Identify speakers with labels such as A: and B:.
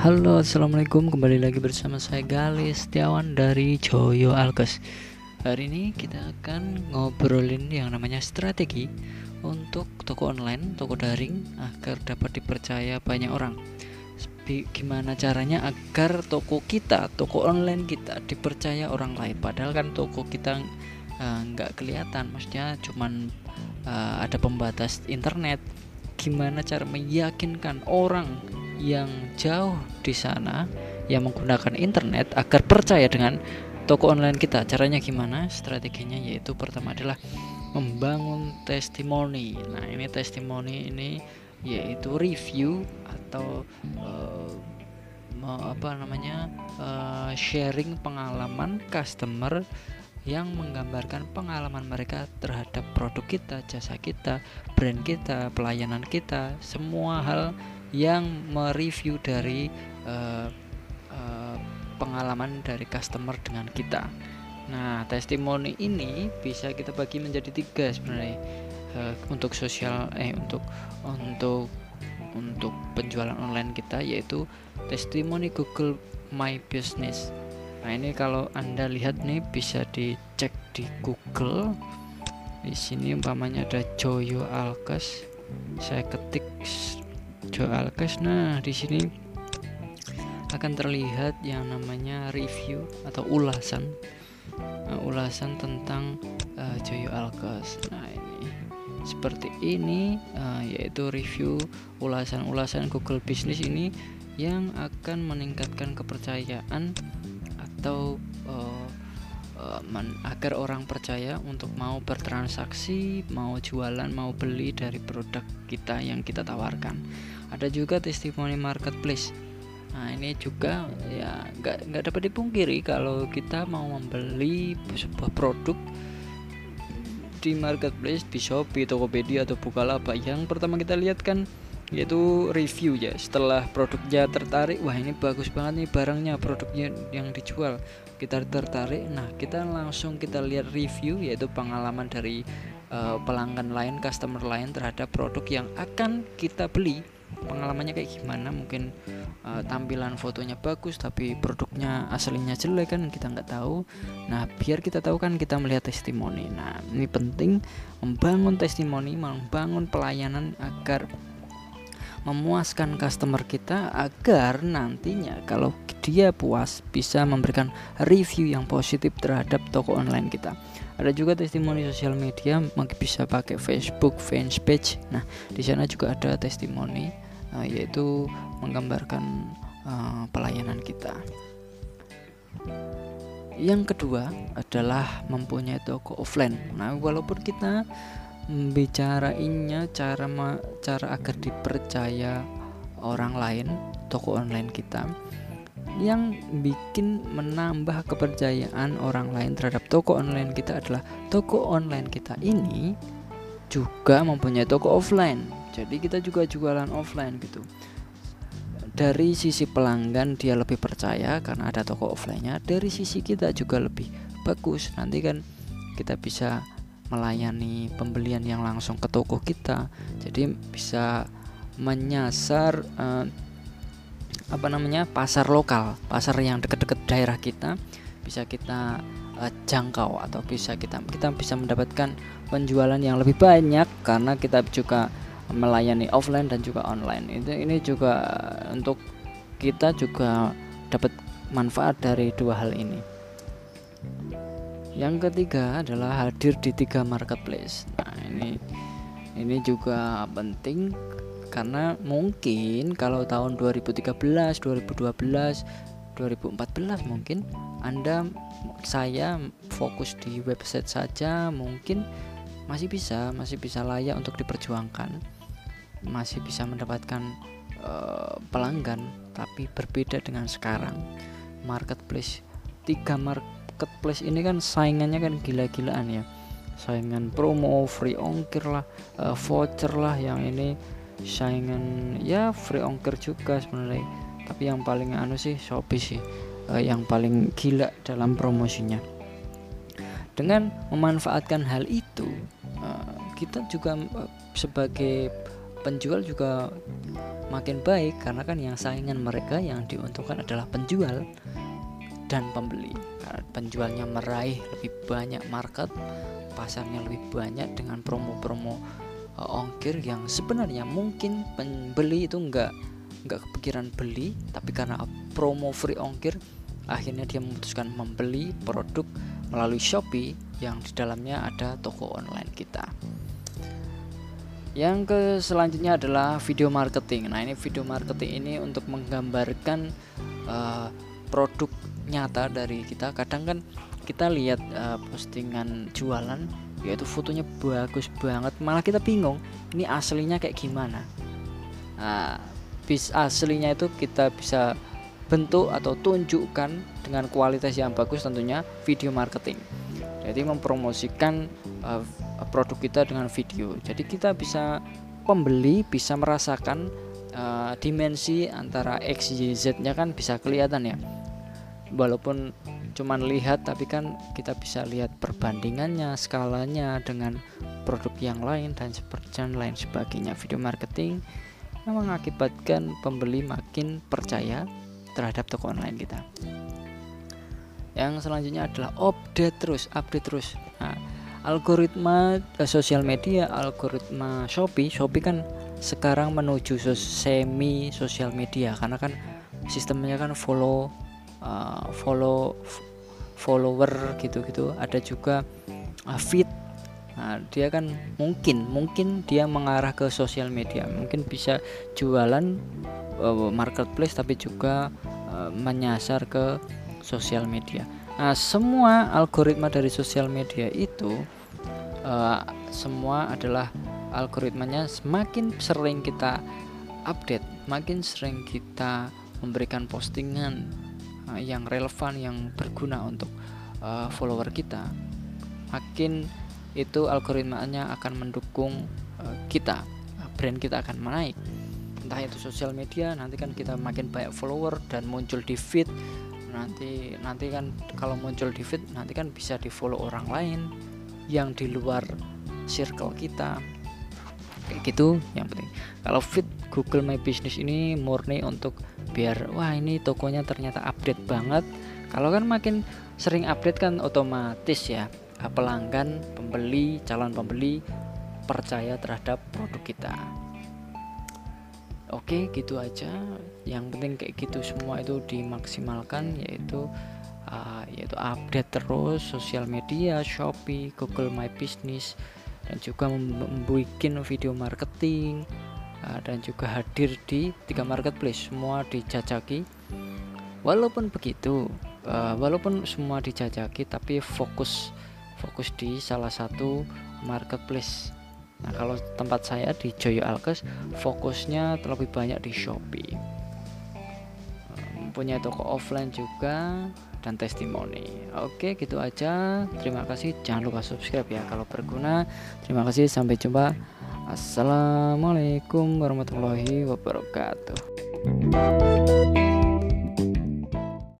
A: Halo assalamualaikum. Kembali lagi bersama saya Galis Setiawan dari Joyo Alkes. Hari ini kita akan ngobrolin yang namanya strategi Untuk toko online, toko daring Agar dapat dipercaya banyak orang. Gimana caranya agar toko kita, toko online kita dipercaya orang lain? Padahal kan toko kita eh, nggak uh, kelihatan. Maksudnya cuman uh, ada pembatas internet. Gimana cara meyakinkan orang yang jauh di sana yang menggunakan internet agar percaya dengan toko online kita. Caranya gimana? Strateginya yaitu pertama adalah membangun testimoni. Nah, ini testimoni ini yaitu review atau uh, apa namanya? Uh, sharing pengalaman customer yang menggambarkan pengalaman mereka terhadap produk kita, jasa kita, brand kita, pelayanan kita, semua hal yang mereview dari uh, uh, pengalaman dari customer dengan kita. Nah, testimoni ini bisa kita bagi menjadi tiga sebenarnya uh, untuk sosial eh untuk untuk untuk penjualan online kita yaitu testimoni Google My Business. Nah, ini kalau Anda lihat nih bisa dicek di Google. Di sini umpamanya ada Joyo Alkes. Saya ketik Joe cash nah di sini akan terlihat yang namanya review atau ulasan uh, ulasan tentang uh, Joyo Alkes. Nah ini seperti ini uh, yaitu review ulasan-ulasan Google Business ini yang akan meningkatkan kepercayaan atau agar orang percaya untuk mau bertransaksi, mau jualan, mau beli dari produk kita yang kita tawarkan. Ada juga testimoni marketplace. Nah ini juga ya nggak nggak dapat dipungkiri kalau kita mau membeli sebuah produk di marketplace di Shopee, Tokopedia atau Bukalapak. Yang pertama kita lihat kan yaitu review ya setelah produknya tertarik wah ini bagus banget nih barangnya produknya yang dijual. Kita tertarik nah kita langsung kita lihat review yaitu pengalaman dari uh, pelanggan lain customer lain terhadap produk yang akan kita beli. Pengalamannya kayak gimana? Mungkin uh, tampilan fotonya bagus tapi produknya aslinya jelek kan? Kita nggak tahu. Nah biar kita tahu kan kita melihat testimoni. Nah ini penting membangun testimoni membangun pelayanan agar memuaskan customer kita agar nantinya kalau dia puas bisa memberikan review yang positif terhadap toko online kita. Ada juga testimoni sosial media, mungkin bisa pakai Facebook fanpage. Nah, di sana juga ada testimoni uh, yaitu menggambarkan uh, pelayanan kita. Yang kedua adalah mempunyai toko offline. Nah, walaupun kita bicarainnya cara cara agar dipercaya orang lain toko online kita yang bikin menambah kepercayaan orang lain terhadap toko online kita adalah toko online kita ini juga mempunyai toko offline. Jadi kita juga jualan offline gitu. Dari sisi pelanggan dia lebih percaya karena ada toko offline-nya. Dari sisi kita juga lebih bagus. Nanti kan kita bisa melayani pembelian yang langsung ke toko kita. Jadi bisa menyasar uh, apa namanya pasar lokal pasar yang dekat-dekat daerah kita. Bisa kita uh, jangkau atau bisa kita kita bisa mendapatkan penjualan yang lebih banyak karena kita juga melayani offline dan juga online. Itu ini juga untuk kita juga dapat manfaat dari dua hal ini yang ketiga adalah hadir di tiga marketplace. Nah, ini ini juga penting karena mungkin kalau tahun 2013, 2012, 2014 mungkin Anda saya fokus di website saja mungkin masih bisa masih bisa layak untuk diperjuangkan masih bisa mendapatkan uh, pelanggan tapi berbeda dengan sekarang marketplace tiga mark marketplace ini kan saingannya kan gila-gilaan ya. Saingan promo free ongkir lah uh, voucher lah yang ini. Saingan ya free ongkir juga sebenarnya. Tapi yang paling anu sih Shopee sih uh, yang paling gila dalam promosinya. Dengan memanfaatkan hal itu uh, kita juga uh, sebagai penjual juga makin baik. Karena kan yang saingan mereka yang diuntungkan adalah penjual dan pembeli. Karena penjualnya meraih lebih banyak market pasarnya lebih banyak dengan promo-promo uh, ongkir yang sebenarnya mungkin pembeli itu enggak nggak kepikiran beli tapi karena promo free ongkir akhirnya dia memutuskan membeli produk melalui Shopee yang di dalamnya ada toko online kita. Yang ke selanjutnya adalah video marketing. Nah ini video marketing ini untuk menggambarkan uh, produk nyata dari kita. Kadang kan kita lihat uh, postingan jualan yaitu fotonya bagus banget malah kita bingung ini aslinya kayak gimana. Nah, bis aslinya itu kita bisa bentuk atau tunjukkan dengan kualitas yang bagus tentunya video marketing. Jadi mempromosikan uh, produk kita dengan video. Jadi kita bisa pembeli bisa merasakan uh, dimensi antara X Y Z nya kan bisa kelihatan ya walaupun cuman lihat tapi kan kita bisa lihat perbandingannya skalanya dengan produk yang lain dan seperti lain sebagainya video marketing yang mengakibatkan pembeli makin percaya terhadap toko online kita. Yang selanjutnya adalah update terus, update terus. Nah, algoritma eh, sosial media, algoritma Shopee, Shopee kan sekarang menuju sos semi sosial media karena kan sistemnya kan follow uh, follow follower gitu-gitu. Ada juga uh, feed Nah, dia kan mungkin mungkin dia mengarah ke sosial media, mungkin bisa jualan uh, marketplace tapi juga uh, menyasar ke sosial media. Nah, semua algoritma dari sosial media itu uh, semua adalah algoritmanya semakin sering kita update, makin sering kita memberikan postingan uh, yang relevan yang berguna untuk uh, follower kita, makin itu algoritmanya akan mendukung uh, kita brand kita akan naik entah itu sosial media nanti kan kita makin banyak follower dan muncul di feed. Nanti nanti kan kalau muncul di feed nanti kan bisa di follow orang lain yang di luar circle kita. Kayak gitu yang penting. Kalau feed Google My Business ini murni untuk biar wah ini tokonya ternyata update banget kalau kan makin sering update kan otomatis ya pelanggan, pembeli, calon pembeli percaya terhadap produk kita. Oke, gitu aja. Yang penting kayak gitu semua itu dimaksimalkan yaitu uh, yaitu update terus sosial media, Shopee, Google My Business dan juga membuat video marketing dan juga hadir di tiga marketplace semua dijajaki. Walaupun begitu, uh, walaupun semua dijajaki tapi fokus fokus di salah satu marketplace. Nah kalau tempat saya di Joyo Alkes fokusnya terlebih banyak di Shopee. Punya toko offline juga dan testimoni. Oke gitu aja. Terima kasih. Jangan lupa subscribe ya kalau berguna. Terima kasih. Sampai jumpa. Assalamualaikum warahmatullahi wabarakatuh